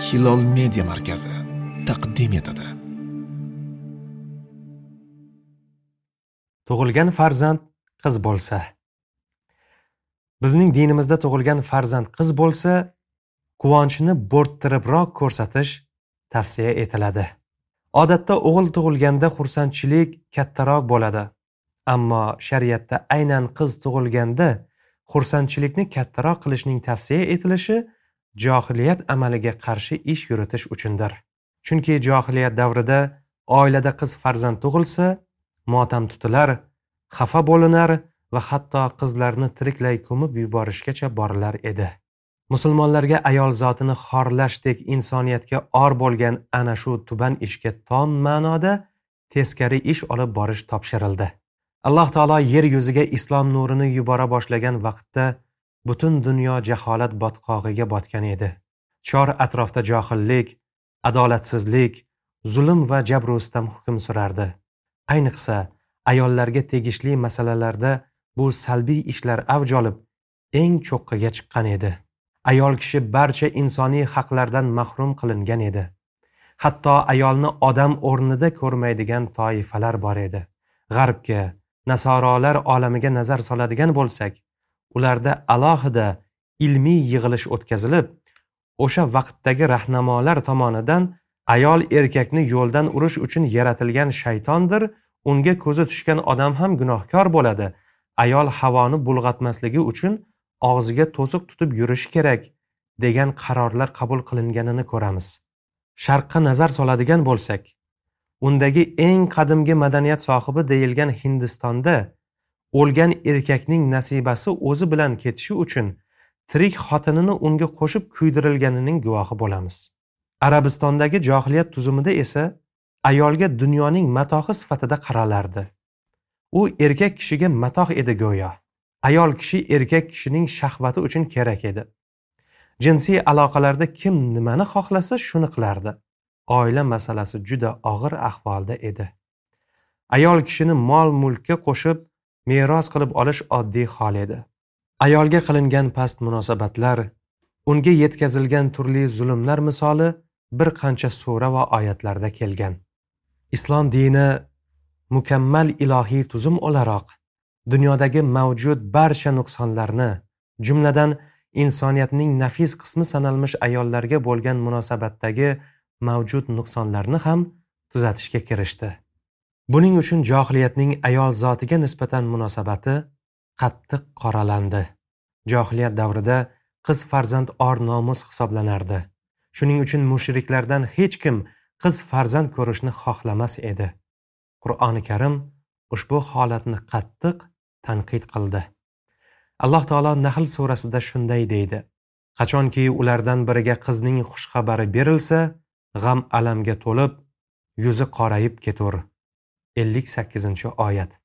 hilol media markazi taqdim etadi. Tug'ilgan farzand qiz bo'lsa. Bizning dinimizda tug'ilgan farzand qiz bo'lsa quvonchni bo'rttiribroq ko'rsatish tavsiya etiladi. Odatda o'g'il tug'ilganda xursandchilik kattaroq bo'ladi. Ammo shariatda aynan qiz tug'ilganda xursandchilikni kattaroq qilishning tavsiya etilishi johiliyat amaliga qarshi ish yuritish uchundir. Chunki johiliyat davrida oilada qiz farzand tug'ilsa motam tutilar xafa bo'linar va hatto qizlarni tiriklay ko'mib yuborishgacha borilar edi. Musulmonlarga ayol zotini xorlashdek insoniyatga or bo'lgan ana shu tuban ishga tom ma'noda teskari ish olib borish topshirildi. Alloh taolo yer yuziga islom nurini yubora boshlagan vaqtda butun dunyo jaholat botqog'iga botgan edi. Chor atrofda johillik adolatsizlik zulm va jabru hukm surardi. Ayniqsa ayollarga tegishli masalalarda bu salbiy ishlar avj olib eng cho'qqiga chiqqan edi. Ayol kishi barcha insoniy haqlardan mahrum qilingan edi. Hatto ayolni odam o'rnida ko'rmaydigan toifalar bor edi. G'arbga nasorolar olamiga nazar soladigan bo'lsak ularda alohida ilmiy yig'ilish o'tkazilib o'sha vaqtdagi rahnamolar tomonidan ayol erkakni yo'ldan urish uchun yaratilgan shaytondir unga ko'zi tushgan odam ham gunohkor bo'ladi. Ayol havoni bulg'atmasligi uchun og'ziga to'siq tutib yurishi kerak degan qarorlar qabul qilinganini ko'ramiz. Sharqqa nazar soladigan bo'lsak undagi eng qadimgi madaniyat sohibi deyilgan hindistonda o'lgan erkakning nasibasi o'zi bilan ketishi uchun tirik xotinini unga qo'shib kuydirilganining guvohi bo'lamiz. Arabistondagi johiliyat tuzumida esa ayolga dunyoning matohi sifatida qaralardi. U erkak kishiga matoh edi go'yo. Ayol kishi erkak kishining shahvati uchun kerak edi. Jinsiy aloqalarda kim nimani xohlasa shuni qilardi. Oila masalasi juda og'ir ahvolda edi. Ayol kishini mol mulkka qo'shib meros qilib olish oddiy hol edi. Ayolga qilingan past munosabatlar unga yetkazilgan turli zulmlar misoli bir qancha sura va oyatlarda kelgan. Islom dini mukammal ilohiy tuzum o'laroq dunyodagi mavjud barcha nuqsonlarni jumladan insoniyatning nafis qismi sanalmish ayollarga bo'lgan munosabatdagi mavjud nuqsonlarni ham tuzatishga kirishdi. Buning uchun johiliyatning ayol zotiga nisbatan munosabati qattiq qoralandi. Johiliyat davrida qiz farzand or nomus hisoblanardi. Shuning uchun mushriklardan hech kim qiz farzand ko'rishni xohlamas edi. Qur'oni karim ushbu holatni qattiq tanqid qildi. Alloh taolo nahl surasida shunday deydi. Qachonki ulardan biriga qizning xushxabari berilsa g'am alamga to'lib yuzi qorayib ketur. Ellik sakkizinchi oyat.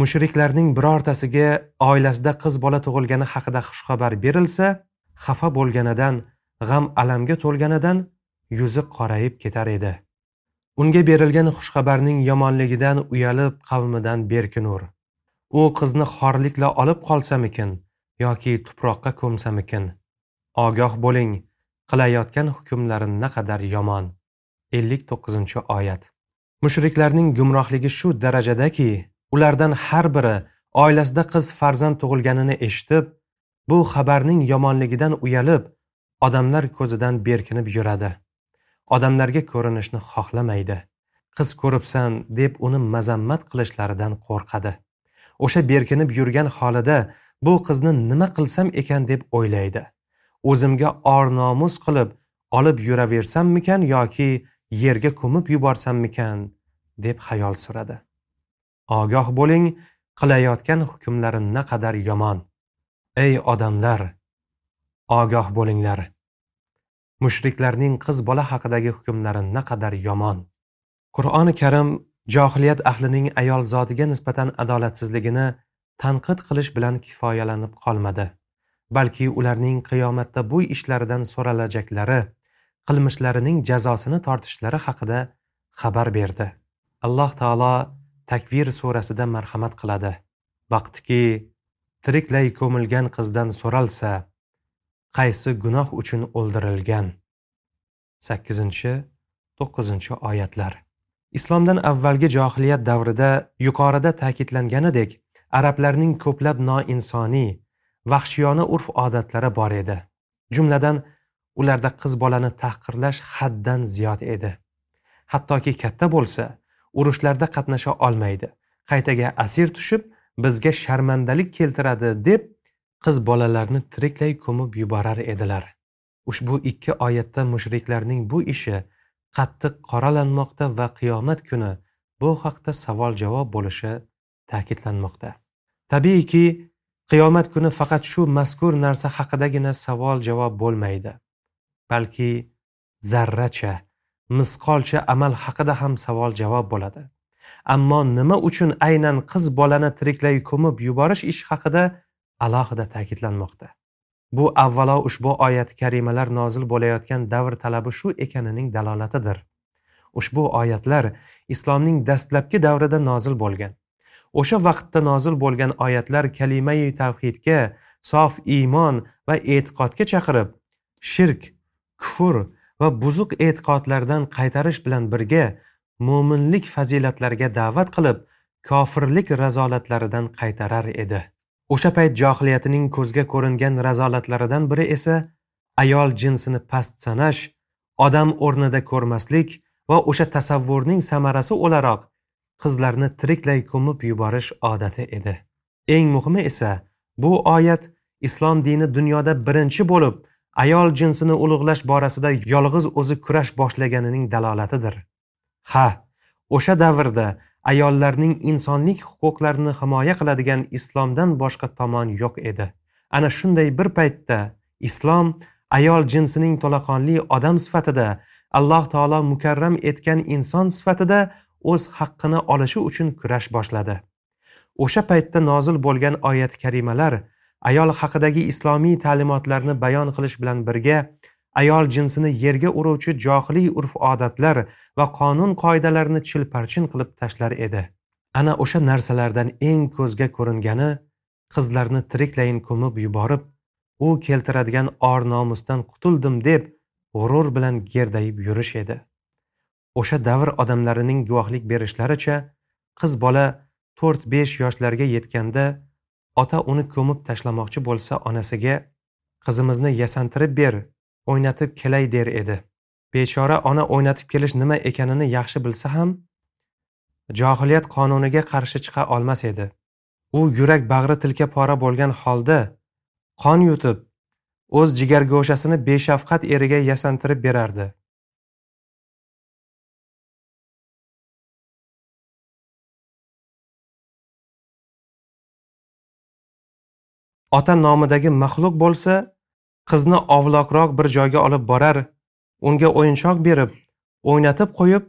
Mushriklarning birortasiga oilasida qiz bola tug'ilgani haqida xushxabar berilsa xafa bo'lganidan g'am alamga to'lganidan yuzi qorayib ketar edi. Unga berilgan xushxabarning yomonligidan uyalib qavmidan berkinur u qizni xorlikla olib qolsamikin yoki tuproqqa ko'msamikin? Ogoh bo'ling qilayotgan hukmlari naqadar yomon? ellik to'qqizinchi oyat. Mushriklarning gumrohligi shu darajadaki ulardan har biri oilasida qiz farzand tug'ilganini eshitib bu xabarning yomonligidan uyalib odamlar ko'zidan berkinib yuradi. Odamlarga ko'rinishni xohlamaydi. Qiz ko'ribsan deb uni mazammat qilishlaridan qo'rqadi. O'sha berkinib yurgan holida bu qizni nima qilsam ekan deb o'ylaydi. O'zimga or nomus qilib olib yuraversammikan yoki yerga ko'mib yuborsammikan deb xayol suradi ogoh bo'ling qilayotgan hukmlari naqadar yomon. Ey odamlar ogoh bo'linglar. Mushriklarning qiz bola haqidagi hukmlari naqadar yomon. Qur'oni karim johiliyat ahlining ayol zotiga nisbatan adolatsizligini tanqid qilish bilan kifoyalanib qolmadi. Balki ularning qiyomatda bu ishlaridan so'ralajaklari qilmishlarining jazosini tortishlari haqida xabar berdi. Alloh taolo takvir surasida marhamat qiladi. Vaqtiki tiriklay ko'milgan qizdan so'ralsa qaysi gunoh uchun o'ldirilgan? Sakkizinchi to'qqizinchi oyatlar. Islomdan avvalgi johiliyat davrida yuqorida ta'kidlanganidek arablarning ko'plab noinsoniy vahshiyona urf odatlari bor edi. Jumladan ularda qiz bolani tahqirlash haddan ziyod edi. Hattoki katta bo'lsa urushlarda qatnasha olmaydi. Qaytaga asir tushib bizga sharmandalik keltiradi deb qiz bolalarni tiriklay ko'mib yuborar edilar. Ushbu ikki oyatda mushriklarning bu ishi qattiq qoralanmoqda va qiyomat kuni bu haqda savol javob bo'lishi ta'kidlanmoqda. Tabiiyki qiyomat kuni faqat shu mazkur narsa haqidagina savol javob bo'lmaydi balki zarracha misqolcha amal haqida ham savol javob bo'ladi. Ammo nima uchun aynan qiz bolani tiriklay ko'mib yuborish ish haqida alohida ta'kidlanmoqda. Bu avvalo ushbu oyat karimalar nozil bo'layotgan davr talabi shu ekanining dalolatidir. Ushbu oyatlar islomning dastlabki davrida nozil bo'lgan. O'sha vaqtda nozil bo'lgan oyatlar kalimai tavhidga sof iymon va e'tiqodga chaqirib shirk kufr va buzuq e'tiqodlardan qaytarish bilan birga mo'minlik fazilatlariga da'vat qilib kofirlik razolatlaridan qaytarar edi. O'sha payt johiliyatining ko'zga ko'ringan razolatlaridan biri esa ayol jinsini past sanash odam o'rnida ko'rmaslik va o'sha tasavvurning samarasi o'laroq qizlarni tiriklay ko'mib yuborish odati edi. Eng muhimi esa bu oyat islom dini dunyoda birinchi bo'lib ayol jinsini ulug'lash borasida yolg'iz o'zi kurash boshlaganining dalolatidir. Ha o'sha davrda ayollarning insonlik huquqlarini himoya qiladigan islomdan boshqa tomon yo'q edi. Ana shunday bir paytda islom ayol jinsining to'laqonli odam sifatida alloh taolo mukarram etgan inson sifatida o'z haqqini olishi uchun kurash boshladi. O'sha paytda nozil bo'lgan oyat karimalar ayol haqidagi islomiy ta'limotlarni bayon qilish bilan birga ayol jinsini yerga uruvchi johiliy urf odatlar va qonun qoidalarini chilparchin qilib tashlar edi. Ana o'sha narsalardan eng ko'zga ko'ringani qizlarni tiriklayin ko'mib yuborib u keltiradigan or nomusdan qutuldim deb g'urur bilan gerdayib yurish edi. O'sha davr odamlarining guvohlik berishlaricha qiz bola to'rt besh yoshlarga yetganda ota uni ko'mib tashlamoqchi bo'lsa onasiga qizimizni yasantirib ber o'ynatib kelay der edi. Bechora ona o'ynatib kelish nima ekanini yaxshi bilsa ham johiliyat qonuniga qarshi chiqa olmas edi. U yurak bag'ri tilka pora bo'lgan holda qon yutib o'z jigargo'shasini beshafqat eriga yasantirib berardi. Ota nomidagi maxluq bo'lsa qizni ovloqroq bir joyga olib borar unga o'yinchoq berib o'ynatib qo'yib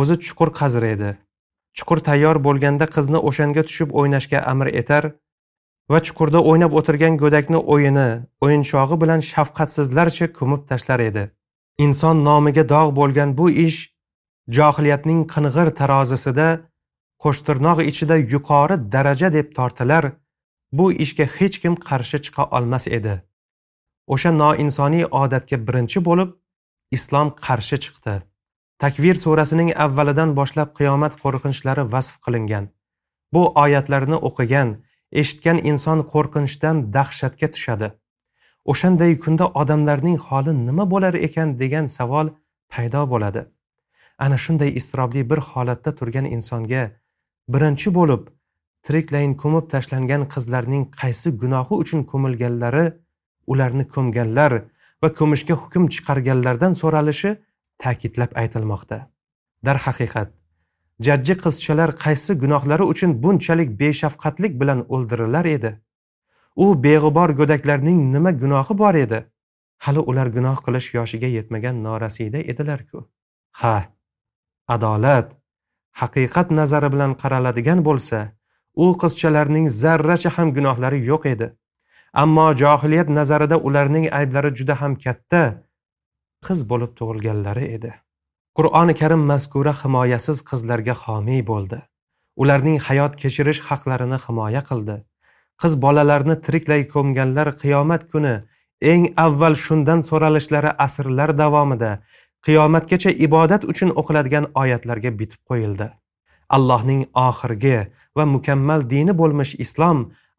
o'zi chuqur qazir edi. Chuqur tayyor bo'lganda qizni o'shanga tushib o'ynashga amr etar va chuqurda o'ynab o'tirgan go'dakni o'yini o'yinchog'i bilan shafqatsizlarcha ko'mib tashlar edi. Inson nomiga dog' bo'lgan bu ish johiliyatning qing'ir tarozisida qo'shtirnoq ichida yuqori daraja deb tortilar bu ishga hech kim qarshi chiqa olmas edi. O'sha noinsoniy odatga birinchi bo'lib islom qarshi chiqdi. Takvir surasining avvalidan boshlab qiyomat qo'rqinchlari vasf qilingan. Bu oyatlarni o'qigan eshitgan inson qo'rqinchdan dahshatga tushadi. O'shanday kunda odamlarning holi nima bo'lar ekan degan savol paydo bo'ladi. Ana shunday iztirobli bir holatda turgan insonga birinchi bo'lib tiriklayin ko'mib tashlangan qizlarning qaysi gunohi uchun ko'milganlari ularni ko'mganlar va ko'mishga hukm chiqarganlardan so'ralishi ta'kidlab aytilmoqda. Darhaqiqat jajji qizchalar qaysi gunohlari uchun bunchalik beshafqatlik bilan o'ldirilar edi? U beg'ubor go'daklarning nima gunohi bor edi? Hali ular gunoh qilish yoshiga yetmagan norasida edilar-ku. Ha adolat haqiqat nazari bilan qaraladigan bo'lsa u qizchalarning zarracha ham gunohlari yo'q edi. Ammo johiliyat nazarida ularning ayblari juda ham katta qiz bo'lib tug'ilganlari edi. Qur'oni karim mazkura himoyasiz qizlarga homiy bo'ldi. Ularning hayot kechirish haqlarini himoya qildi. Qiz bolalarni tiriklay ko'mganlar qiyomat kuni eng avval shundan so'ralishlari asrlar davomida qiyomatgacha ibodat uchun o'qiladigan oyatlarga bitib qo'yildi. Allohning oxirgi va mukammal dini bo'lmish islom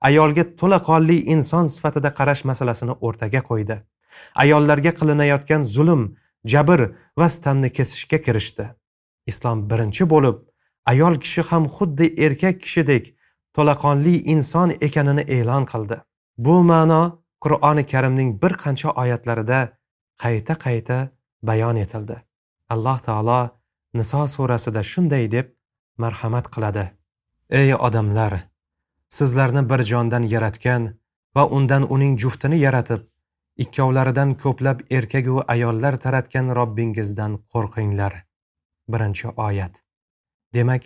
ayolga to'laqonli inson sifatida qarash masalasini o'rtaga qo'ydi. Ayollarga qilinayotgan zulm jabr va sitamni kesishga kirishdi. Islom birinchi bo'lib ayol kishi ham xuddi erkak kishidek to'laqonli inson ekanini e'lon qildi. Bu ma'no qur'oni karimning bir qancha oyatlarida qayta qayta bayon etildi. Alloh taolo niso surasida shunday deb marhamat qiladi. Ey odamlar sizlarni bir jondan yaratgan va undan uning juftini yaratib ikkovlaridan ko'plab erkagu ayollar taratgan robbingizdan qo'rqinglar. Birinchi oyat. Demak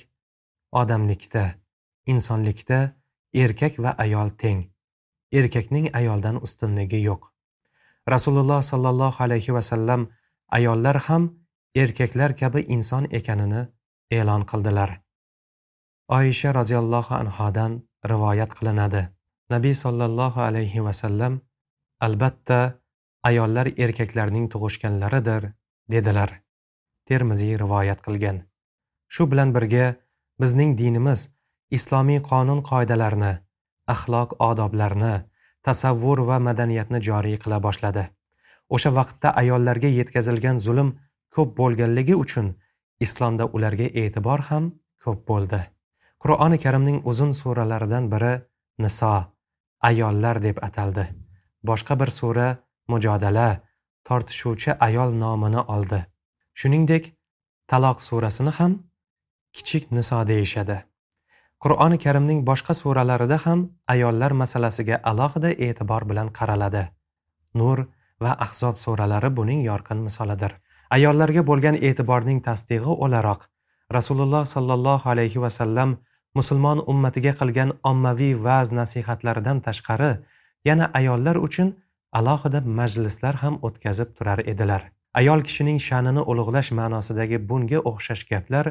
odamlikda insonlikda erkak va ayol teng. Erkakning ayoldan ustunligi yo'q. Rasululloh sollallohu alayhi vasallam ayollar ham erkaklar kabi inson ekanini e'lon qildilar. Oyisha roziyallohu anhodan rivoyat qilinadi. Nabiy sollallohu alayhi vasallam albatta ayollar erkaklarning tug'ishganlaridir dedilar. Termiziy rivoyat qilgan. Shu bilan birga bizning dinimiz islomiy qonun qoidalarni axloq odoblarni tasavvur va madaniyatni joriy qila boshladi. O'sha vaqtda ayollarga yetkazilgan zulm ko'p bo'lganligi uchun islomda ularga e'tibor ham ko'p bo'ldi. Qur'oni karimning uzun suralaridan biri niso ayollar deb ataldi. Boshqa bir sura mujodala tortishuvchi ayol nomini oldi. Shuningdek taloq surasini ham kichik niso deyishadi. Qur'oni karimning boshqa suralarida ham ayollar masalasiga alohida e'tibor bilan qaraladi. Nur va ahzob suralari buning yorqin misolidir. Ayollarga bo'lgan e'tiborning tasdig'i o'laroq. Rasululloh sollallohu alayhi vasallam musulmon ummatiga qilgan ommaviy va'z nasihatlaridan tashqari yana ayollar uchun alohida majlislar ham o'tkazib turar edilar. Ayol kishining sha'nini ulug'lash ma'nosidagi bunga o'xshash gaplar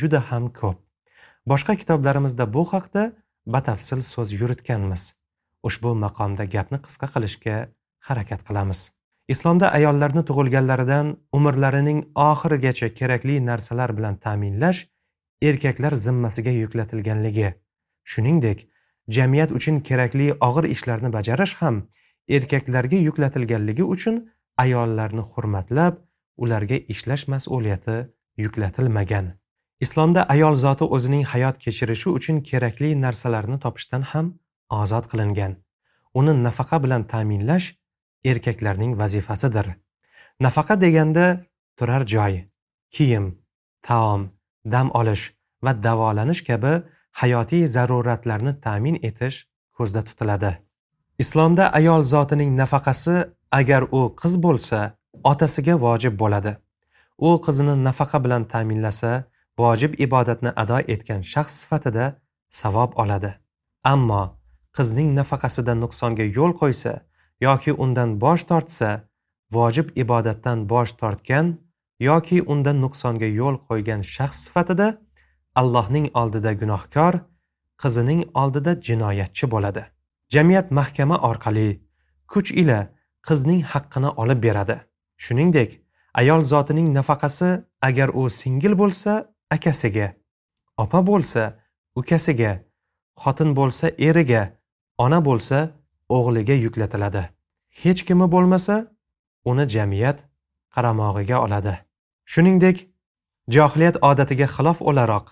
juda ham ko'p. Boshqa kitoblarimizda bu haqda batafsil so'z yuritganmiz. Ushbu maqomda gapni qisqa qilishga harakat qilamiz. Islomda ayollarni tug'ilganlaridan umrlarining oxirigacha kerakli narsalar bilan ta'minlash erkaklar zimmasiga yuklatilganligi. Shuningdek jamiyat uchun kerakli og'ir ishlarni bajarish ham erkaklarga yuklatilganligi uchun ayollarni hurmatlab ularga ishlash mas'uliyati yuklatilmagan. Islomda ayol zoti o'zining hayot kechirishi uchun kerakli narsalarni topishdan ham ozod qilingan. Uni nafaqa bilan ta'minlash erkaklarning vazifasidir. Nafaqa deganda turar joy kiyim taom dam olish va davolanish kabi hayotiy zaruratlarni ta'min etish ko'zda tutiladi. Islomda ayol zotining nafaqasi agar u qiz bo'lsa otasiga vojib bo'ladi. U qizini nafaqa bilan ta'minlasa vojib ibodatni ado etgan shaxs sifatida savob oladi. Ammo qizning nafaqasida nuqsonga yo'l qo'ysa yoki undan bosh tortsa vojib ibodatdan bosh tortgan yoki unda nuqsonga yo'l qo'ygan shaxs sifatida allohning oldida gunohkor qizining oldida jinoyatchi bo'ladi. Jamiyat mahkama orqali kuch ila qizning haqqini olib beradi. Shuningdek ayol zotining nafaqasi agar u singil bo'lsa akasiga opa bo'lsa ukasiga xotin bo'lsa eriga ona bo'lsa o'g'liga yuklatiladi. Hech kimi bo'lmasa uni jamiyat qaramog'iga oladi. Shuningdek johiliyat odatiga xilof o'laroq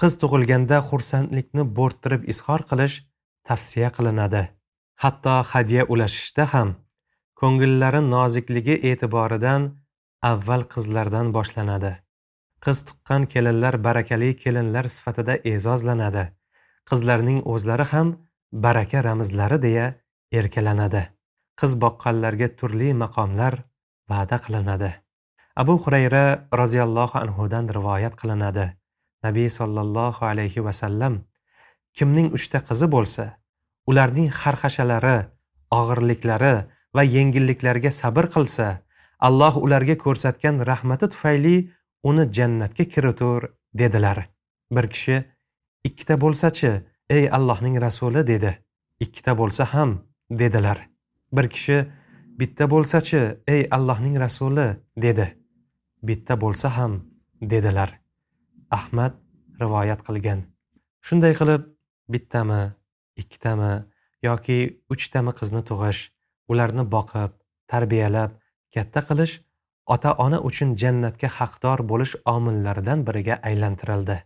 qiz tug'ilganda xursandlikni bo'rttirib izhor qilish tavsiya qilinadi. Hatto hadya ulashishda ham ko'ngillari nozikligi e'tiboridan avval qizlardan boshlanadi. Qiz tuqqan kelinlar barakali kelinlar sifatida e'zozlanadi. Qizlarning o'zlari ham baraka ramzlari deya erkalanadi. Qiz boqqanlarga turli maqomlar va'da qilinadi. Abu hurayra roziyallohu anhudan rivoyat qilinadi. Nabiy sollallohu alayhi vasallam kimning uchta qizi bo'lsa ularning xarxashalari og'irliklari va yengilliklarga sabr qilsa alloh ularga ko'rsatgan rahmati tufayli uni jannatga kiritur dedilar. Bir kishi ikkita bo'lsachi ey allohning rasuli dedi. Ikkita bo'lsa ham dedilar. Bir kishi bitta bo'lsachi ey allohning rasuli? dedi. Bitta bo'lsa ham dedilar. Ahmad rivoyat qilgan. Shunday qilib bittami ikkitami yoki uchtami qizni tug'ish ularni boqib tarbiyalab katta qilish ota ona uchun jannatga haqdor bo'lish omillaridan biriga aylantirildi.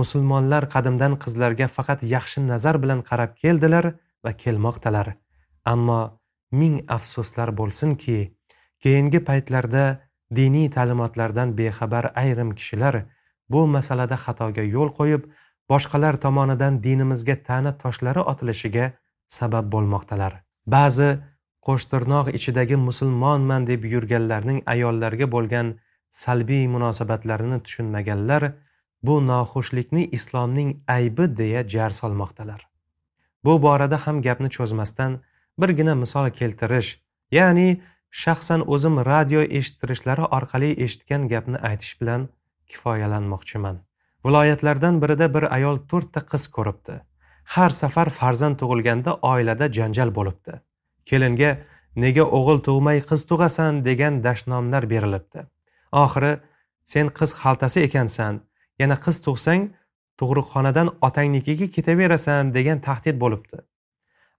Musulmonlar qadimdan qizlarga faqat yaxshi nazar bilan qarab keldilar va kelmoqdalar. Ammo ming afsuslar bo'lsinki keyingi paytlarda diniy ta'limotlardan bexabar ayrim kishilar bu masalada xatoga yo'l qo'yib boshqalar tomonidan dinimizga ta'na toshlari otilishiga sabab bo'lmoqdalar. Ba'zi qo'shtirnoq ichidagi musulmonman deb yurganlarning ayollarga bo'lgan salbiy munosabatlarini tushunmaganlar bu noxushlikni islomning aybi deya jar solmoqdalar. Bu borada ham gapni cho'zmasdan birgina misol keltirish ya'ni shaxsan o'zim radio eshittirishlari orqali eshitgan gapni aytish bilan kifoyalanmoqchiman. Viloyatlardan birida bir ayol to'rtta qiz ko'ribdi. Har safar farzand tug'ilganda oilada janjal bo'libdi. Kelinga nega o'g'il tug'may qiz tug'asan? degan dashnomlar berilibdi. Oxiri sen qiz xaltasi ekansan yana qiz tug'sang tug'ruqxonadan otangnikiga ketaverasan degan tahdid bo'libdi.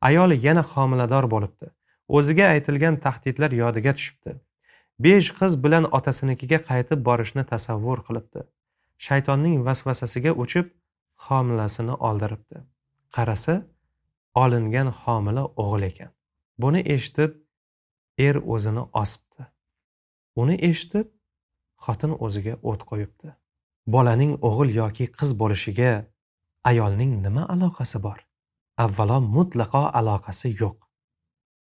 Ayoli yana homilador bo'libdi. O'ziga aytilgan tahdidlar yodiga tushibdi. Besh qiz bilan otasinikiga qaytib borishni tasavvur qilibdi. Shaytonning vasvasasiga uchib homilasini oldiribdi. Qarasa olingan homila o'g'il ekan. Buni eshitib er o'zini osibdi. Uni eshitib xotin o'ziga o't qo'yibdi. Bolaning o'g'il yoki qiz bo'lishiga ayolning nima aloqasi bor? Avvalo mutlaqo aloqasi yo'q.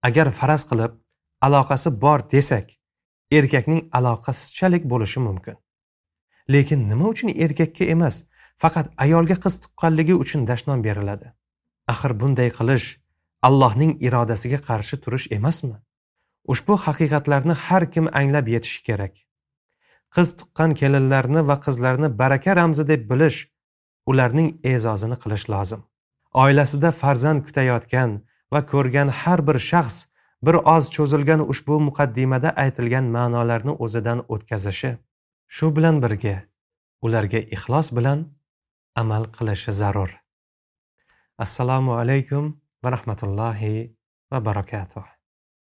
Agar faraz qilib aloqasi bor desak erkakning aloqasizchalik bo'lishi mumkin. Lekin nima uchun erkakka emas faqat ayolga qiz tuqqanligi uchun dashnom beriladi? Axir bunday qilish allohning irodasiga qarshi turish emasmi? Ushbu haqiqatlarni har kim anglab yetishi kerak. Qiz tuqqan kelinlarni va qizlarni baraka ramzi deb bilish ularning e'zozini qilish lozim. Oilasida farzand kutayotgan va ko'rgan har bir shaxs bir oz cho'zilgan ushbu muqaddimada aytilgan ma'nolarni o'zidan o'tkazishi shu bilan birga ularga ixlos bilan amal qilishi zarur. Assalomu alaykum va rahmatullohi va barakatuh.